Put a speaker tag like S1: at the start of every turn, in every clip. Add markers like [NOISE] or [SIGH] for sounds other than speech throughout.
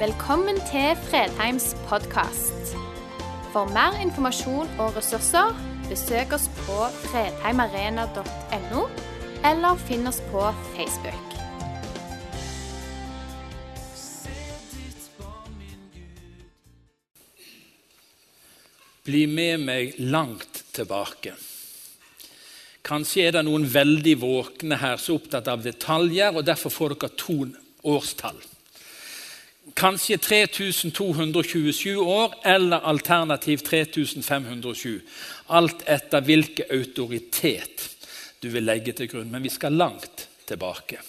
S1: Velkommen til Fredheims podkast. For mer informasjon og ressurser, besøk oss på fredheimarena.no, eller finn oss på Facebook.
S2: Bli med meg langt tilbake. Kanskje er det noen veldig våkne her som er opptatt av detaljer, og derfor får dere to årstall. Kanskje 3227 år eller alternativ 3507. Alt etter hvilken autoritet du vil legge til grunn. Men vi skal langt tilbake.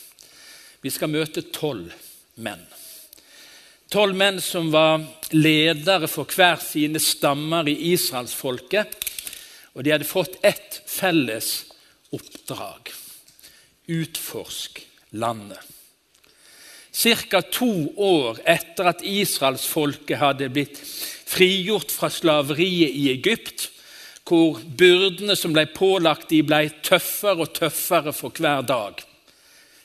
S2: Vi skal møte tolv menn. Tolv menn som var ledere for hver sine stammer i israelsfolket. Og de hadde fått ett felles oppdrag. Utforsk landet. Ca. to år etter at israelsfolket hadde blitt frigjort fra slaveriet i Egypt, hvor byrdene som ble pålagt de ble tøffere og tøffere for hver dag.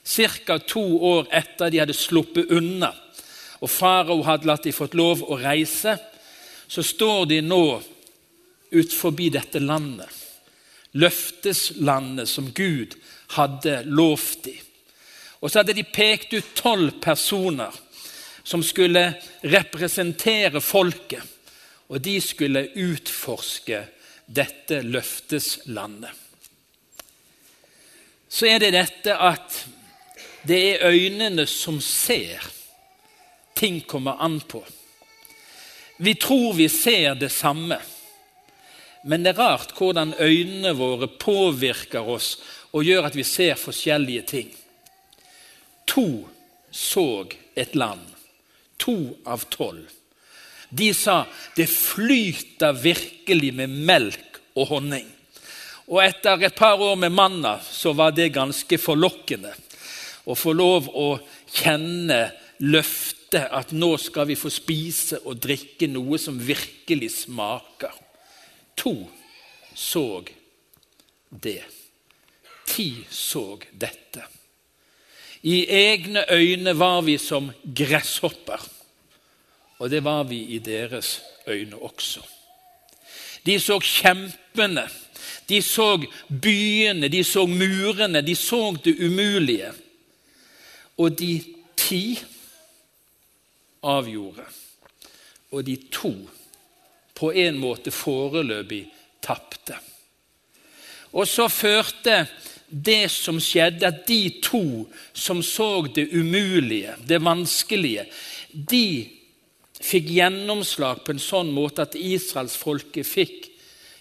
S2: Ca. to år etter de hadde sluppet unna, og farao hadde latt de fått lov å reise, så står de nå ut forbi dette landet. Løfteslandet som Gud hadde lovt dem. Og så hadde de pekt ut tolv personer som skulle representere folket. Og de skulle utforske dette løfteslandet. Så er det dette at det er øynene som ser. Ting kommer an på. Vi tror vi ser det samme. Men det er rart hvordan øynene våre påvirker oss og gjør at vi ser forskjellige ting. To så et land. To av tolv. De sa det flyter virkelig med melk og honning. Og etter et par år med manna så var det ganske forlokkende å få lov å kjenne løftet at nå skal vi få spise og drikke noe som virkelig smaker. To så det. Ti så dette. I egne øyne var vi som gresshopper, og det var vi i deres øyne også. De så kjempene, de så byene, de så murene, de så det umulige. Og de ti avgjorde, og de to på en måte foreløpig tapte. Og så førte det som skjedde, at de to som så det umulige, det vanskelige, de fikk gjennomslag på en sånn måte at israelsfolket fikk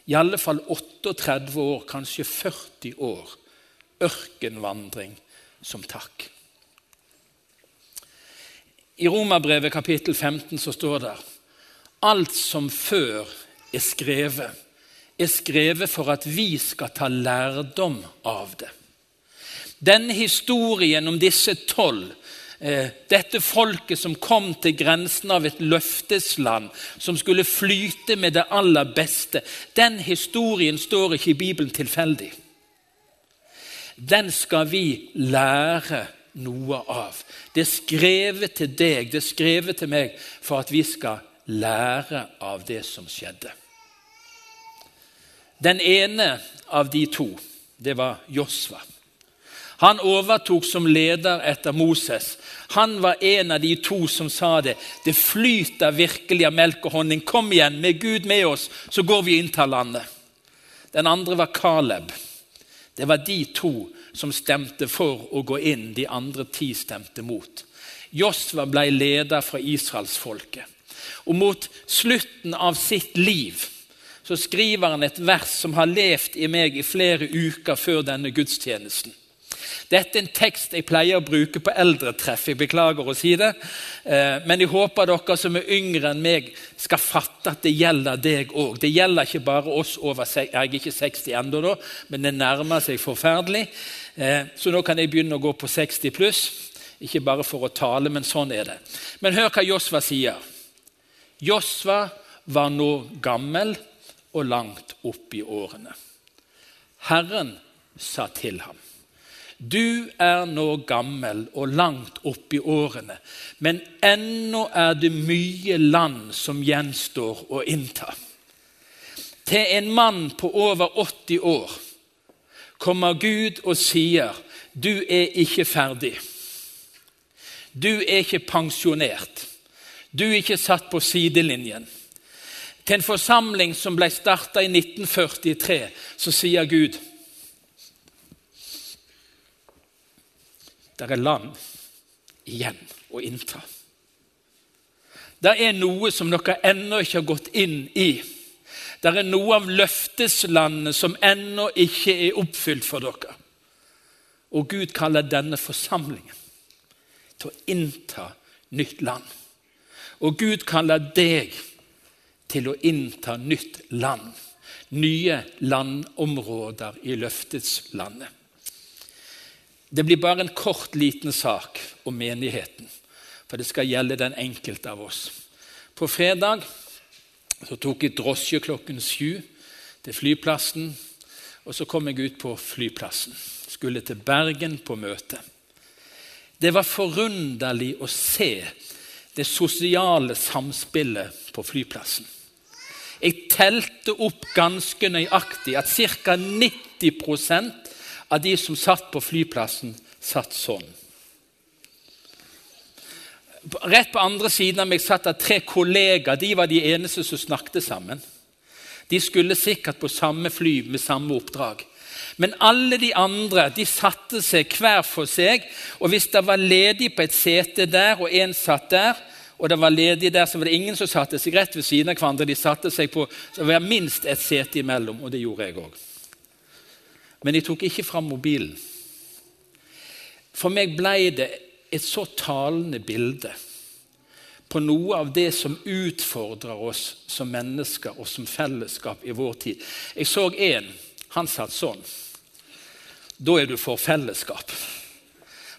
S2: i alle fall 38 år, kanskje 40 år, ørkenvandring som takk. I Romerbrevet kapittel 15 så står det alt som før er skrevet, er skrevet for at vi skal ta lærdom av det. Denne historien om disse tolv, eh, dette folket som kom til grensen av et løftesland, som skulle flyte med det aller beste, den historien står ikke i Bibelen tilfeldig. Den skal vi lære noe av. Det er skrevet til deg, det er skrevet til meg for at vi skal lære av det som skjedde. Den ene av de to, det var Josva. Han overtok som leder etter Moses. Han var en av de to som sa det. Det flyter virkelig av melk og honning. Kom igjen, med Gud med oss, så går vi inn til landet. Den andre var Caleb. Det var de to som stemte for å gå inn, de andre ti stemte mot. Josva ble leder fra israelsfolket. Og mot slutten av sitt liv så skriver han et vers som har levd i meg i flere uker før denne gudstjenesten. Dette er en tekst jeg pleier å bruke på eldretreff. Jeg beklager å si det. Eh, men jeg håper dere som er yngre enn meg, skal fatte at det gjelder deg òg. Det gjelder ikke bare oss over Jeg er ikke 60 ennå, men det nærmer seg forferdelig. Eh, så nå kan jeg begynne å gå på 60 pluss. Ikke bare for å tale, men sånn er det. Men hør hva Josva sier. Josva var nå gammel og langt opp i årene. Herren sa til ham, Du er nå gammel og langt opp i årene, men ennå er det mye land som gjenstår å innta. Til en mann på over 80 år kommer Gud og sier, 'Du er ikke ferdig.' Du er ikke pensjonert. Du er ikke satt på sidelinjen. Til en forsamling som ble starta i 1943, så sier Gud Det er land igjen å innta. Det er noe som dere ennå ikke har gått inn i. Det er noe av løfteslandet som ennå ikke er oppfylt for dere. Og Gud kaller denne forsamlingen til å innta nytt land. Og Gud kaller deg til å innta nytt land. Nye landområder i løftets landet. Det blir bare en kort, liten sak om menigheten, for det skal gjelde den enkelte av oss. På fredag så tok jeg drosje klokken sju til flyplassen, og så kom jeg ut på flyplassen. Skulle til Bergen på møte. Det var forunderlig å se det sosiale samspillet på flyplassen. Jeg telte opp ganske nøyaktig at ca. 90% av de som satt på flyplassen, satt sånn. Rett på andre siden av meg satt det tre kollegaer. De var de eneste som snakket sammen. De skulle sikkert på samme fly med samme oppdrag. Men alle de andre de satte seg hver for seg. Og hvis det var ledig på et sete der, og én satt der, og det var ledig der, så var det ingen som satte seg rett ved siden av hverandre. De satte seg på, så det minst et sete imellom, og det gjorde jeg òg. Men jeg tok ikke fram mobilen. For meg ble det et så talende bilde på noe av det som utfordrer oss som mennesker og som fellesskap i vår tid. Jeg så en. Han satt sånn. Da er du for fellesskap.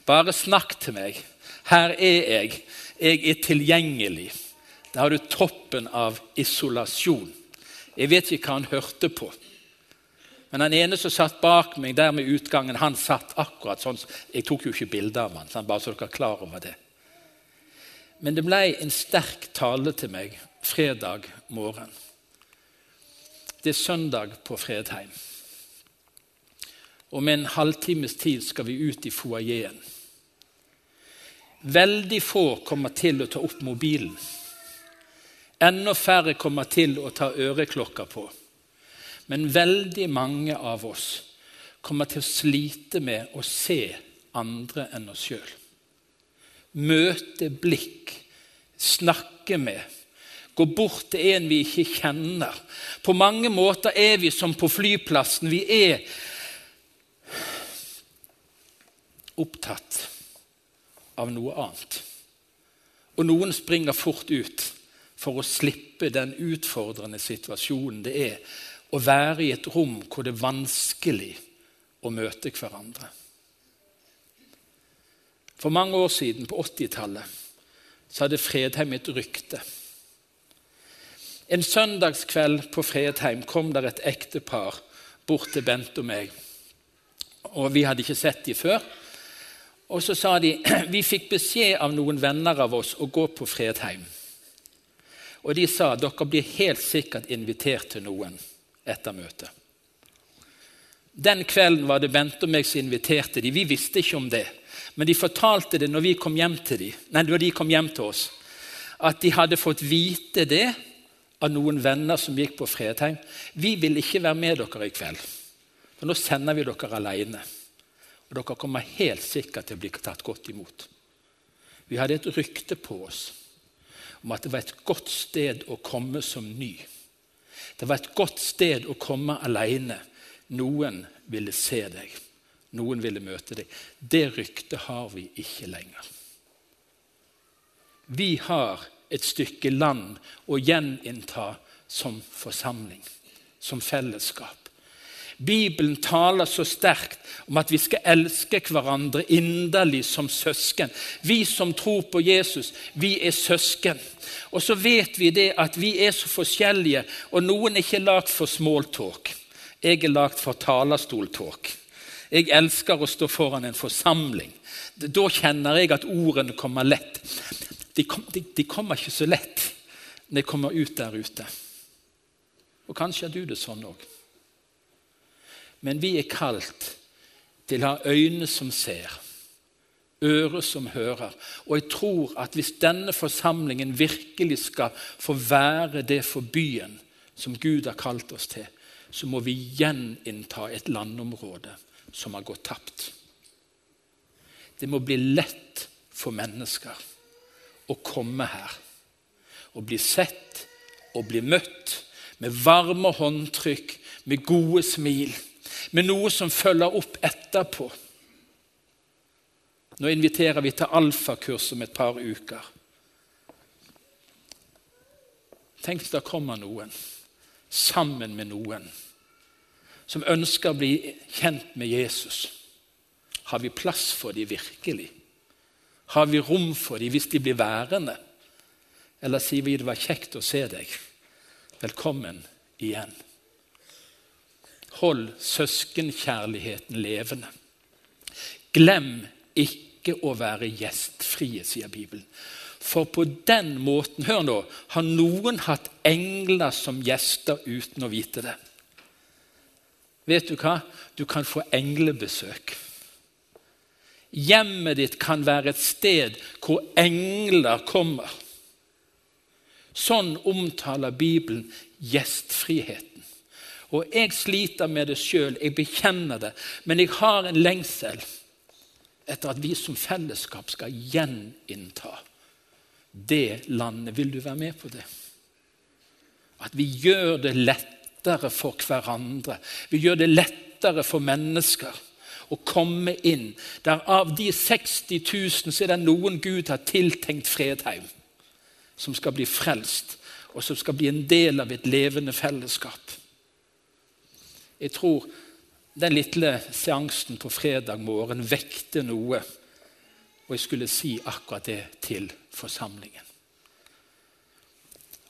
S2: Bare snakk til meg. Her er jeg. Jeg er tilgjengelig. Da har du toppen av isolasjon. Jeg vet ikke hva han hørte på. Men den ene som satt bak meg der med utgangen, han satt akkurat sånn. Jeg tok jo ikke bilde av han, bare så dere er klar over det. Men det ble en sterk tale til meg fredag morgen. Det er søndag på Fredheim. Om en halvtimes tid skal vi ut i foajeen. Veldig få kommer til å ta opp mobilen. Enda færre kommer til å ta øreklokker på. Men veldig mange av oss kommer til å slite med å se andre enn oss sjøl. Møte blikk, snakke med, gå bort til en vi ikke kjenner. På mange måter er vi som på flyplassen. Vi er opptatt av noe annet. Og noen springer fort ut for å slippe den utfordrende situasjonen det er å være i et rom hvor det er vanskelig å møte hverandre. For mange år siden, på 80-tallet, så hadde Fredheim et rykte. En søndagskveld på Fredheim kom der et ektepar bort til Bent og meg. Og Vi hadde ikke sett dem før. Og Så sa de [CLEARS THROAT] vi fikk beskjed av noen venner av oss å gå på Fredheim. Og De sa dere blir helt sikkert invitert til noen etter møtet. Den kvelden var det Bente og meg som inviterte dem. Vi visste ikke om det, men de fortalte det når, vi kom hjem til de, nei, når de kom hjem til oss. At de hadde fått vite det av noen venner som gikk på Fredheim. 'Vi vil ikke være med dere i kveld, for nå sender vi dere alene.' Og dere kommer helt sikkert til å bli tatt godt imot. Vi hadde et rykte på oss om at det var et godt sted å komme som ny. Det var et godt sted å komme alene. Noen ville se deg. Noen ville møte deg. Det ryktet har vi ikke lenger. Vi har et stykke land å gjeninnta som forsamling, som fellesskap. Bibelen taler så sterkt om at vi skal elske hverandre inderlig som søsken. Vi som tror på Jesus, vi er søsken. Og så vet vi det at vi er så forskjellige, og noen er ikke lagd for smalltalk. Jeg er lagd for talerstoltalk. Jeg elsker å stå foran en forsamling. Da kjenner jeg at ordene kommer lett. De, kom, de, de kommer ikke så lett når de kommer ut der ute. Og kanskje er du det sånn òg. Men vi er kalt til å ha øyne som ser, ører som hører. Og jeg tror at hvis denne forsamlingen virkelig skal få være det for byen som Gud har kalt oss til, så må vi gjeninnta et landområde som har gått tapt. Det må bli lett for mennesker å komme her og bli sett og bli møtt med varme håndtrykk, med gode smil, med noe som følger opp etterpå. Nå inviterer vi til alfakurs om et par uker. Tenk hvis det kommer noen sammen med noen som ønsker å bli kjent med Jesus. Har vi plass for dem virkelig? Har vi rom for dem hvis de blir værende? Eller sier vi det var kjekt å se deg? Velkommen igjen. Hold søskenkjærligheten levende. Glem ikke å være gjestfrie, sier Bibelen. For på den måten hør nå, har noen hatt engler som gjester uten å vite det. Vet du hva? Du kan få englebesøk. Hjemmet ditt kan være et sted hvor engler kommer. Sånn omtaler Bibelen gjestfriheten. Og jeg sliter med det sjøl, jeg bekjenner det, men jeg har en lengsel etter at vi som fellesskap skal gjeninnta det landet. Vil du være med på det? At vi gjør det lettere for hverandre. Vi gjør det lettere for mennesker å komme inn. Der av de 60 000 så er det noen Gud har tiltenkt Fredheim, som skal bli frelst, og som skal bli en del av et levende fellesskap. Jeg tror den lille seansen på fredag morgen vekte noe, og jeg skulle si akkurat det til forsamlingen.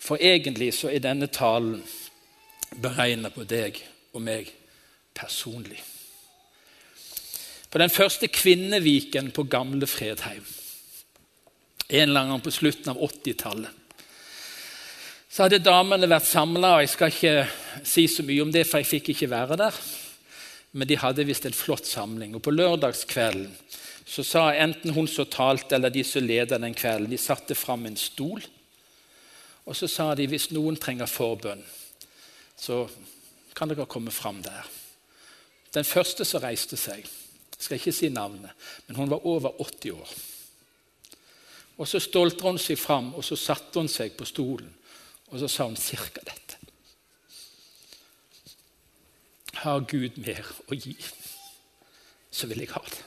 S2: For egentlig så er denne talen beregna på deg og meg personlig. På den første kvinneviken på gamle Fredheim, en eller annen på slutten av 80-tallet, så hadde damene vært samla. Jeg skal ikke si så mye om det, for jeg fikk ikke være der. Men de hadde visst en flott samling. Og på lørdagskvelden så sa enten hun som talte, eller de som leda den kvelden, de satte fram en stol. Og så sa de hvis noen trenger forbønn, så kan dere komme fram der. Den første som reiste seg, jeg skal ikke si navnet, men hun var over 80 år. Og Så stolte hun seg fram, og så satte hun seg på stolen og så sa hun cirka dette. Har Gud mer å gi, så vil jeg ha det.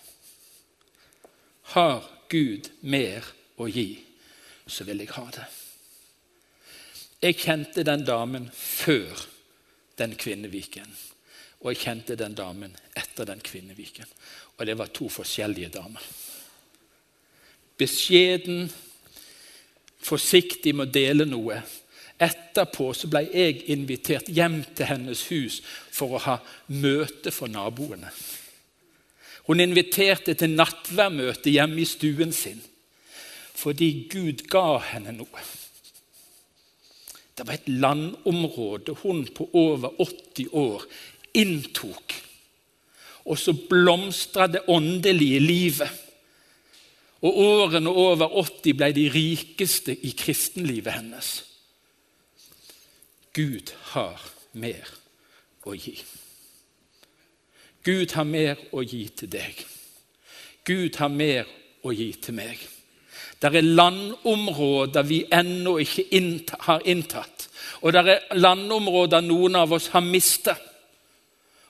S2: Har Gud mer å gi, så vil jeg ha det. Jeg kjente den damen før den kvinneviken. Og jeg kjente den damen etter den kvinneviken. Og det var to forskjellige damer. Beskjeden, forsiktig med å dele noe. Etterpå så ble jeg invitert hjem til hennes hus for å ha møte for naboene. Hun inviterte til nattværmøte hjemme i stuen sin fordi Gud ga henne noe. Det var et landområde hun på over 80 år inntok. Og så blomstra det åndelige livet. Og årene over 80 ble de rikeste i kristenlivet hennes. Gud har mer å gi. Gud har mer å gi til deg. Gud har mer å gi til meg. Det er landområder vi ennå ikke har inntatt. Og det er landområder noen av oss har mistet.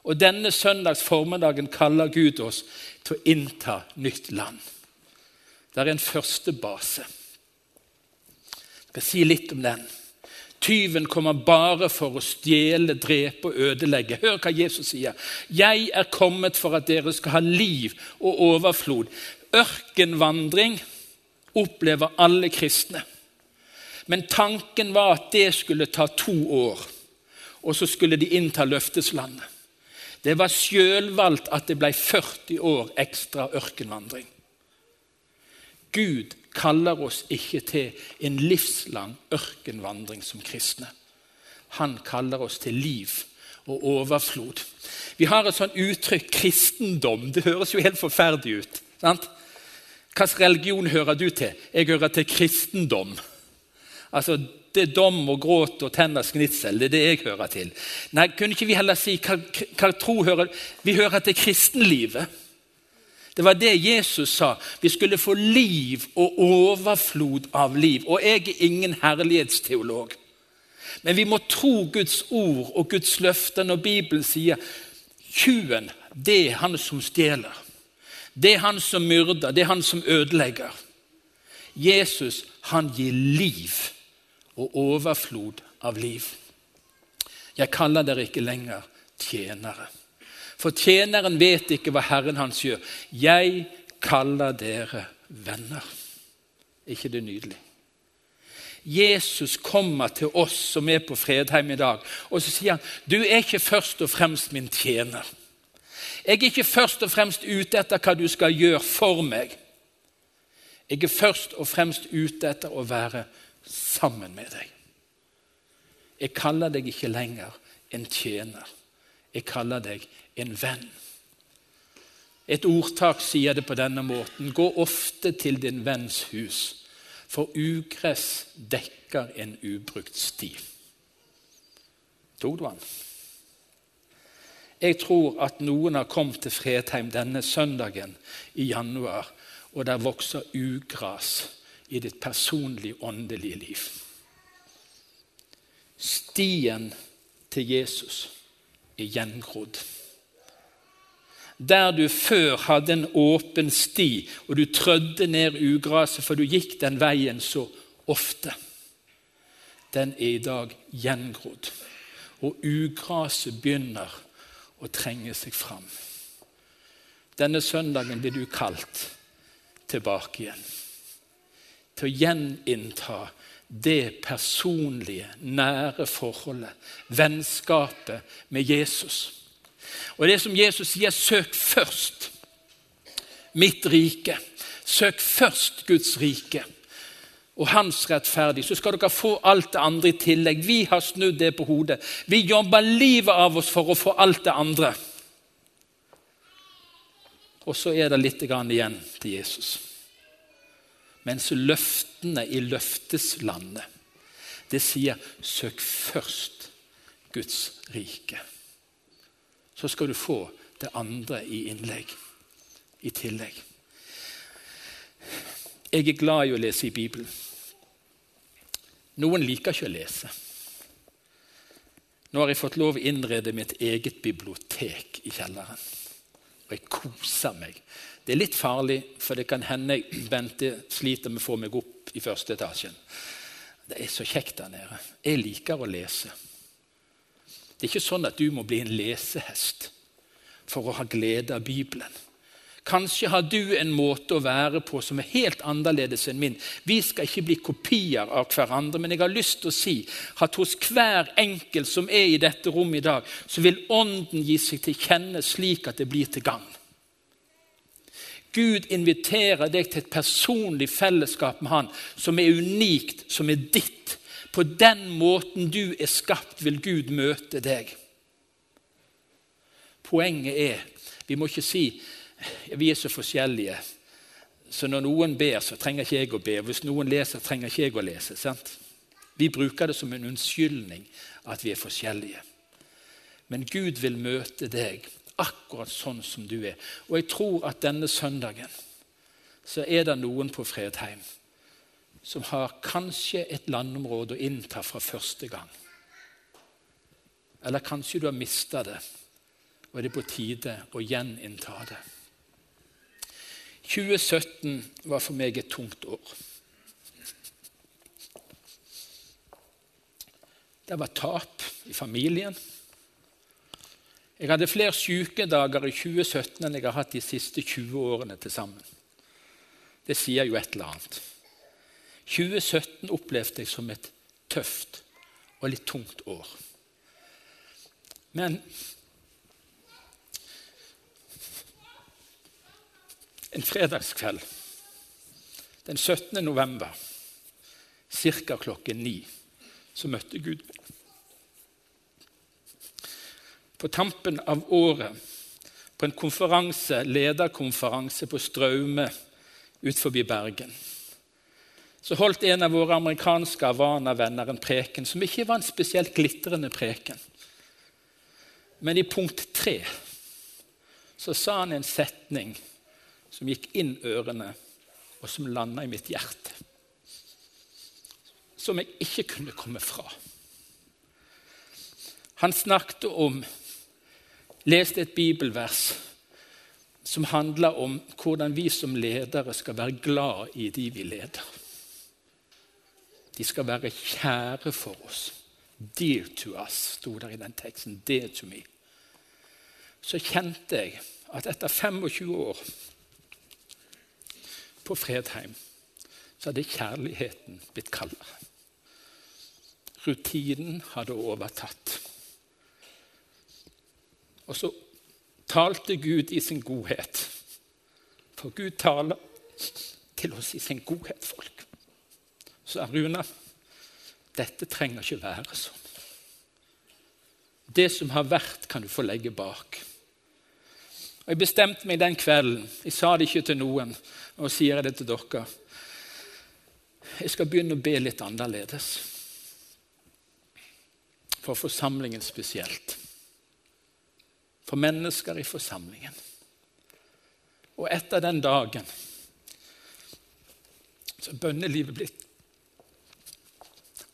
S2: Og denne søndags formiddagen kaller Gud oss til å innta nytt land. Det er en første base. Jeg skal si litt om den. Tyven kommer bare for å stjele, drepe og ødelegge. Hør hva Jesus sier. 'Jeg er kommet for at dere skal ha liv og overflod.' Ørkenvandring opplever alle kristne. Men tanken var at det skulle ta to år, og så skulle de innta løfteslandet. Det var sjølvalgt at det ble 40 år ekstra ørkenvandring. Gud kaller oss ikke til en livslang ørkenvandring som kristne. Han kaller oss til liv og overflod. Vi har et sånt uttrykk 'kristendom'. Det høres jo helt forferdelig ut. sant? Hvilken religion hører du til? Jeg hører til kristendom. Altså, Det er dom og gråt og tenners gnitsel. Det er det jeg hører til. Nei, Kunne ikke vi heller si hva, hva tro hører Vi hører til kristenlivet. Det var det Jesus sa. Vi skulle få liv og overflod av liv. Og jeg er ingen herlighetsteolog. Men vi må tro Guds ord og Guds løfter når Bibelen sier tjuven, det er han som stjeler. Det er han som myrder, det er han som ødelegger. Jesus, han gir liv og overflod av liv. Jeg kaller dere ikke lenger tjenere. For tjeneren vet ikke hva Herren hans gjør. Jeg kaller dere venner. ikke det nydelig? Jesus kommer til oss som er på Fredheim i dag, og så sier han du er ikke først og fremst min tjener. Jeg er ikke først og fremst ute etter hva du skal gjøre for meg. Jeg er først og fremst ute etter å være sammen med deg. Jeg kaller deg ikke lenger en tjener. Jeg kaller deg en venn. Et ordtak sier det på denne måten. Gå ofte til din venns hus, for ugress dekker en ubrukt sti. Tok du den? Jeg tror at noen har kommet til Fredheim denne søndagen i januar, og der vokser ugras i ditt personlige, åndelige liv. Stien til Jesus er gjengrodd. Der du før hadde en åpen sti, og du trødde ned ugraset, for du gikk den veien så ofte, den er i dag gjengrodd. Og ugraset begynner å trenge seg fram. Denne søndagen blir du kalt tilbake igjen. Til å gjeninnta det personlige, nære forholdet, vennskapet med Jesus. Og det som Jesus sier, søk først mitt rike. Søk først Guds rike og hans rettferdig, så skal dere få alt det andre i tillegg. Vi har snudd det på hodet. Vi jobber livet av oss for å få alt det andre. Og så er det litt igjen til Jesus. Mens løftene i løfteslandet, det sier 'søk først Guds rike'. Så skal du få det andre i innlegg, i tillegg. Jeg er glad i å lese i Bibelen. Noen liker ikke å lese. Nå har jeg fått lov å innrede mitt eget bibliotek i kjelleren. Og jeg koser meg. Det er litt farlig, for det kan hende Bente sliter med å få meg opp i første etasjen. Det er så kjekt der nede. Jeg liker å lese. Det er ikke sånn at du må bli en lesehest for å ha glede av Bibelen. Kanskje har du en måte å være på som er helt annerledes enn min. Vi skal ikke bli kopier av hverandre, men jeg har lyst til å si at hos hver enkelt som er i dette rommet i dag, så vil Ånden gi seg til kjenne slik at det blir til gagn. Gud inviterer deg til et personlig fellesskap med Han som er unikt, som er ditt. På den måten du er skapt, vil Gud møte deg. Poenget er vi må ikke si vi er så forskjellige. Så når noen ber, så trenger ikke jeg å be. Hvis noen leser, trenger ikke jeg å lese. sant? Vi bruker det som en unnskyldning at vi er forskjellige. Men Gud vil møte deg akkurat sånn som du er. Og jeg tror at denne søndagen så er det noen på Fredheim som har kanskje et landområde å innta fra første gang. Eller kanskje du har mista det, og det er på tide å gjeninnta det. 2017 var for meg et tungt år. Det var tap i familien. Jeg hadde flere sykedager i 2017 enn jeg har hatt de siste 20 årene til sammen. Det sier jo et eller annet. 2017 opplevde jeg som et tøft og litt tungt år. Men en fredagskveld den 17. november ca. klokken ni så møtte Gud meg. På tampen av året, på en konferanse, lederkonferanse på Straume utenfor Bergen så holdt en av våre amerikanske Havana-venner en preken som ikke var en spesielt glitrende preken. Men i punkt tre så sa han en setning som gikk inn ørene, og som landa i mitt hjerte. Som jeg ikke kunne komme fra. Han snakket om Leste et bibelvers som handler om hvordan vi som ledere skal være glad i de vi leder. De skal være kjære for oss. Dear to us, sto der i den teksten. Dear to me. Så kjente jeg at etter 25 år på Fredheim så hadde kjærligheten blitt kaldere. Rutinen hadde overtatt. Og så talte Gud i sin godhet. For Gud taler til oss i sin godhet, folk sa Rune, dette trenger ikke være sånn. Det som har vært, kan du få legge bak. Og Jeg bestemte meg den kvelden. Jeg sa det ikke til noen. Og sier jeg det til dere. Jeg skal begynne å be litt annerledes. For forsamlingen spesielt. For mennesker i forsamlingen. Og etter den dagen så er bønnelivet blitt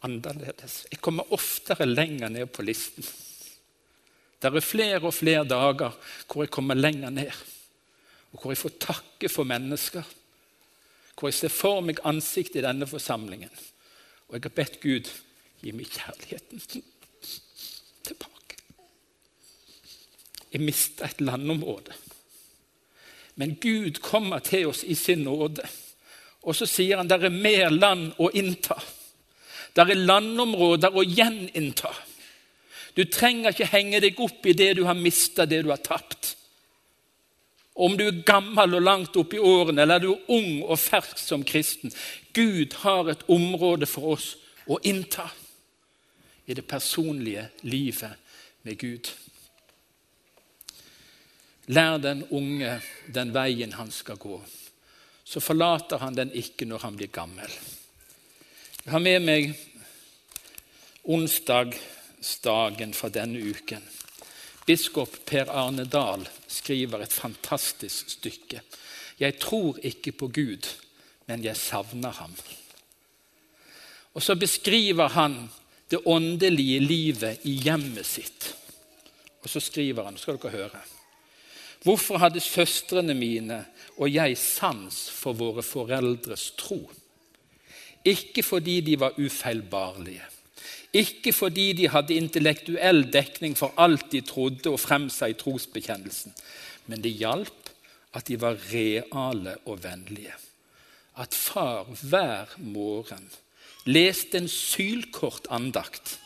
S2: annerledes. Jeg kommer oftere lenger ned på listen. Det er flere og flere dager hvor jeg kommer lenger ned, og hvor jeg får takke for mennesker. Hvor jeg ser for meg ansiktet i denne forsamlingen. Og jeg har bedt Gud gi meg kjærligheten tilbake. Jeg mista et landområde. Men Gud kommer til oss i sin nåde. Og så sier han det er mer land å innta. Det er landområder å gjeninnta. Du trenger ikke henge deg opp i det du har mista, det du har tapt. Om du er gammel og langt opp i årene, eller du er ung og fersk som kristen. Gud har et område for oss å innta i det personlige livet med Gud. Lær den unge den veien han skal gå. Så forlater han den ikke når han blir gammel. Jeg har med meg onsdagsdagen fra denne uken. Biskop Per Arne Dahl skriver et fantastisk stykke. Jeg tror ikke på Gud, men jeg savner ham. Og så beskriver han det åndelige livet i hjemmet sitt. Og så skriver han, skal dere høre Hvorfor hadde søstrene mine og jeg sans for våre foreldres tro? Ikke fordi de var ufeilbarlige, ikke fordi de hadde intellektuell dekning for alt de trodde og fremsa i trosbekjennelsen, men det hjalp at de var reale og vennlige. At far hver morgen leste en sylkort andakt,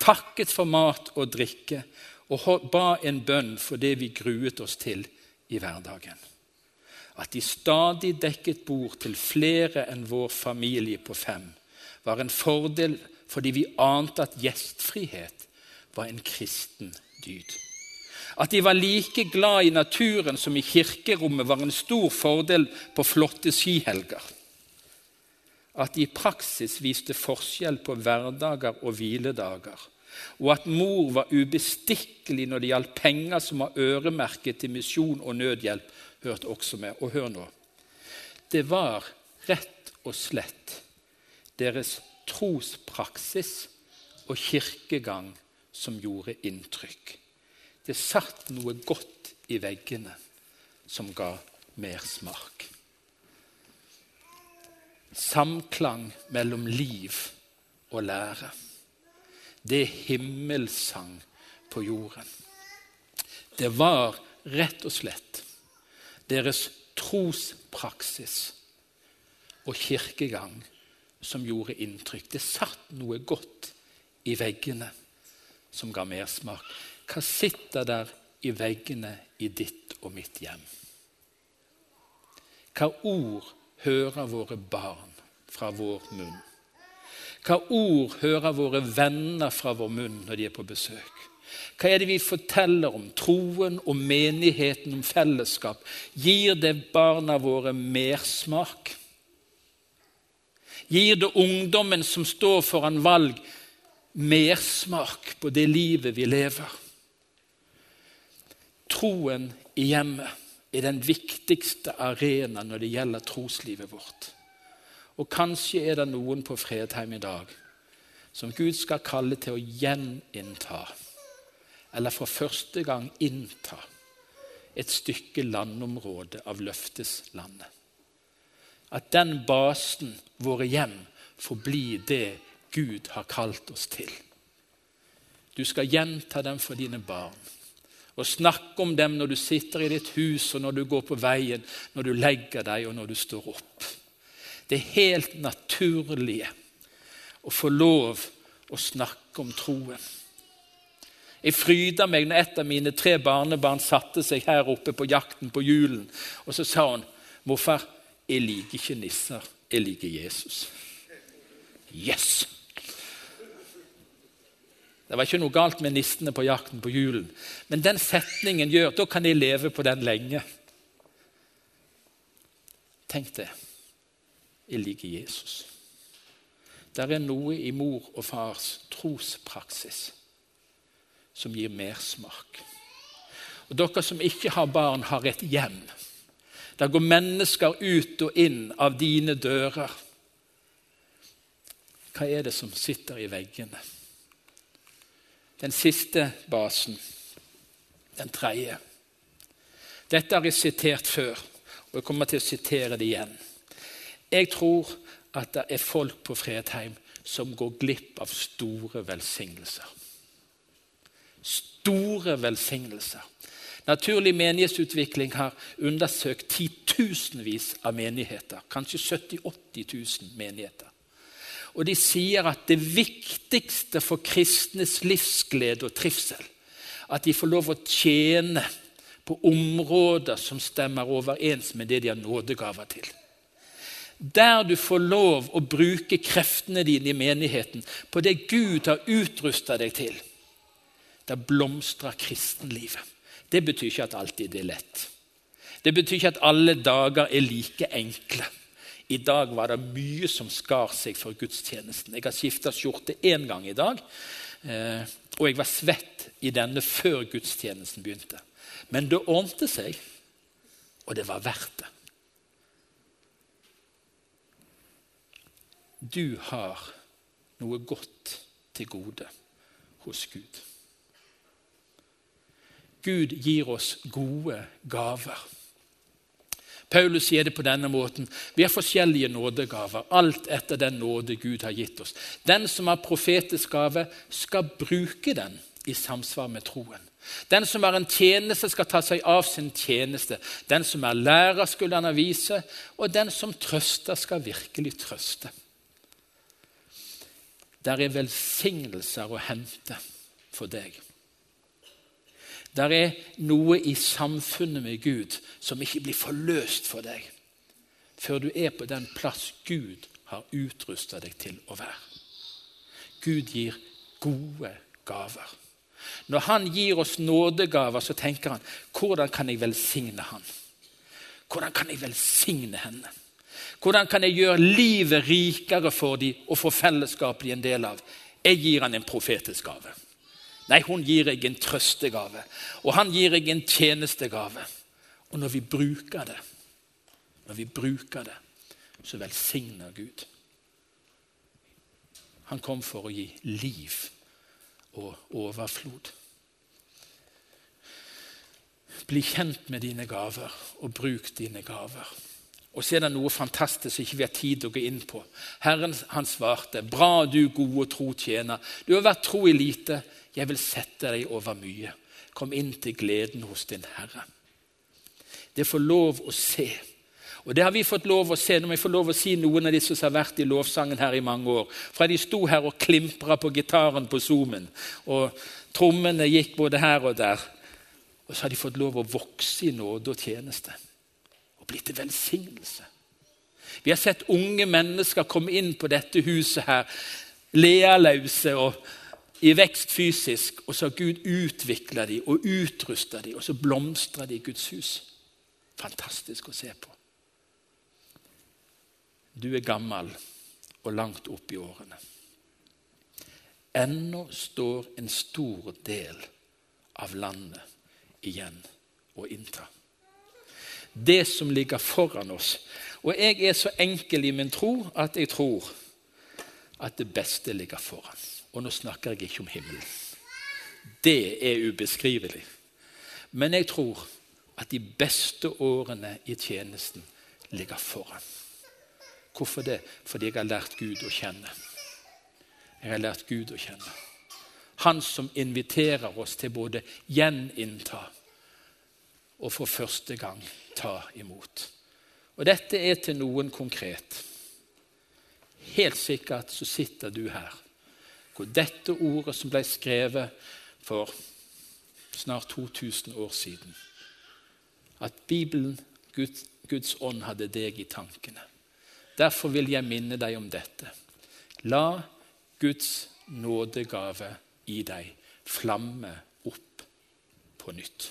S2: takket for mat og drikke og ba en bønn for det vi gruet oss til i hverdagen at de stadig dekket bord til flere enn vår familie på fem, var en fordel fordi vi ante at gjestfrihet var en kristen dyd. At de var like glad i naturen som i kirkerommet, var en stor fordel på flotte skihelger. At de i praksis viste forskjell på hverdager og hviledager. Og at mor var ubestikkelig når det gjaldt penger som var øremerket til misjon og nødhjelp, hørte også med. Og hør nå. Det var rett og slett deres trospraksis og kirkegang som gjorde inntrykk. Det satt noe godt i veggene som ga mersmak. Samklang mellom liv og lære. Det er himmelsang på jorden. Det var rett og slett deres trospraksis og kirkegang som gjorde inntrykk. Det satt noe godt i veggene som ga mersmak. Hva sitter der i veggene i ditt og mitt hjem? Hva ord hører våre barn fra vår munn? Hva ord hører våre venner fra vår munn når de er på besøk? Hva er det vi forteller om troen, om menigheten, om fellesskap? Gir det barna våre mersmak? Gir det ungdommen som står foran valg, mersmak på det livet vi lever? Troen i hjemmet er den viktigste arena når det gjelder troslivet vårt. Og kanskje er det noen på Fredheim i dag som Gud skal kalle til å gjeninnta, eller for første gang innta, et stykke landområde av løfteslandet. At den basen, våre hjem, får bli det Gud har kalt oss til. Du skal gjenta dem for dine barn og snakke om dem når du sitter i ditt hus, og når du går på veien, når du legger deg, og når du står opp. Det er helt naturlige å få lov å snakke om troen. Jeg fryda meg når et av mine tre barnebarn satte seg her oppe på jakten på julen. Og så sa hun, 'Morfar, jeg liker ikke nisser, jeg liker Jesus'. Yes! Det var ikke noe galt med nissene på jakten på julen, men den setningen gjør da kan jeg leve på den lenge. Tenk det. Jeg liker Jesus. Det er noe i mor og fars trospraksis som gir mersmak. Og Dere som ikke har barn, har et hjem. Der går mennesker ut og inn av dine dører. Hva er det som sitter i veggene? Den siste basen, den tredje. Dette har jeg sitert før, og jeg kommer til å sitere det igjen. Jeg tror at det er folk på Fredheim som går glipp av store velsignelser. Store velsignelser. Naturlig menighetsutvikling har undersøkt titusenvis av menigheter. Kanskje 70 000-80 000 menigheter. Og de sier at det viktigste for kristnes livsglede og trivsel, at de får lov å tjene på områder som stemmer overens med det de har nådegaver til. Der du får lov å bruke kreftene dine i menigheten på det Gud har utrusta deg til, da blomstrer kristenlivet. Det betyr ikke at alltid det er lett. Det betyr ikke at alle dager er like enkle. I dag var det mye som skar seg for gudstjenesten. Jeg har skifta skjorte én gang i dag, eh, og jeg var svett i denne før gudstjenesten begynte. Men det ordnet seg, og det var verdt det. Du har noe godt til gode hos Gud. Gud gir oss gode gaver. Paulus sier det på denne måten. Vi har forskjellige nådegaver, alt etter den nåde Gud har gitt oss. Den som har profetisk gave, skal bruke den i samsvar med troen. Den som har en tjeneste, skal ta seg av sin tjeneste. Den som er lærer, skulle han vise, og den som trøster, skal virkelig trøste. Der er velsignelser å hente for deg. Der er noe i samfunnet med Gud som ikke blir forløst for deg før du er på den plass Gud har utrusta deg til å være. Gud gir gode gaver. Når han gir oss nådegaver, så tenker han hvordan kan jeg velsigne han? Hvordan kan jeg velsigne henne? Hvordan kan jeg gjøre livet rikere for dem og få fellesskapet de en del av? Jeg gir han en profetisk gave. Nei, hun gir deg en trøstegave, og han gir deg en tjenestegave. Og når vi bruker det, når vi bruker det, så velsigner Gud. Han kom for å gi liv og overflod. Bli kjent med dine gaver, og bruk dine gaver. Og så er det noe fantastisk som ikke vi har tid til å gå inn på. Herren han svarte, 'Bra, du gode tro tjener. Du har vært tro i lite. Jeg vil sette deg over mye. Kom inn til gleden hos din Herre. Det får lov å se. Og Det har vi fått lov å se når vi får lov å si noen av disse som har vært i lovsangen her i mange år. Fra de sto her og klimpra på gitaren på Zoomen, og trommene gikk både her og der. Og så har de fått lov å vokse i nåde og tjeneste. Blitt til velsignelse. Vi har sett unge mennesker komme inn på dette huset her, lealøse og i vekst fysisk, og så har Gud utvikla dem og utrusta dem, og så blomstrer de i Guds hus. Fantastisk å se på. Du er gammel og langt opp i årene. Ennå står en stor del av landet igjen å innta. Det som ligger foran oss. Og jeg er så enkel i min tro at jeg tror at det beste ligger foran. Og nå snakker jeg ikke om himmelen. Det er ubeskrivelig. Men jeg tror at de beste årene i tjenesten ligger foran. Hvorfor det? Fordi jeg har lært Gud å kjenne. Jeg har lært Gud å kjenne. Han som inviterer oss til både gjeninnta og for første gang ta imot. Og Dette er til noen konkret. Helt sikkert så sitter du her hvor dette ordet som ble skrevet for snart 2000 år siden At Bibelen, Guds, Guds ånd, hadde deg i tankene. Derfor vil jeg minne deg om dette. La Guds nådegave i deg flamme opp på nytt.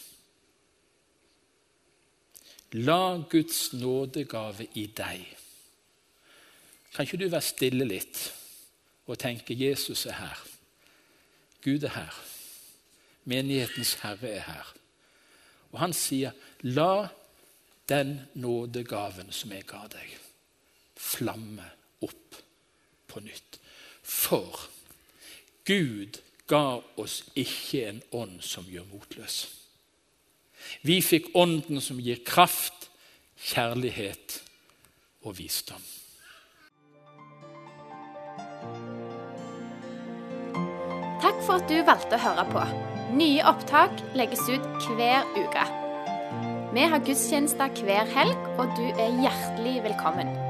S2: La Guds nådegave i deg. Kan ikke du være stille litt og tenke Jesus er her? Gud er her. Menighetens herre er her. Og han sier, 'La den nådegaven som jeg ga deg' flamme opp på nytt. For Gud ga oss ikke en ånd som gjør motløs. Vi fikk ånden som gir kraft, kjærlighet og visdom.
S1: Takk for at du valgte å høre på. Nye opptak legges ut hver uke. Vi har gudstjenester hver helg, og du er hjertelig velkommen.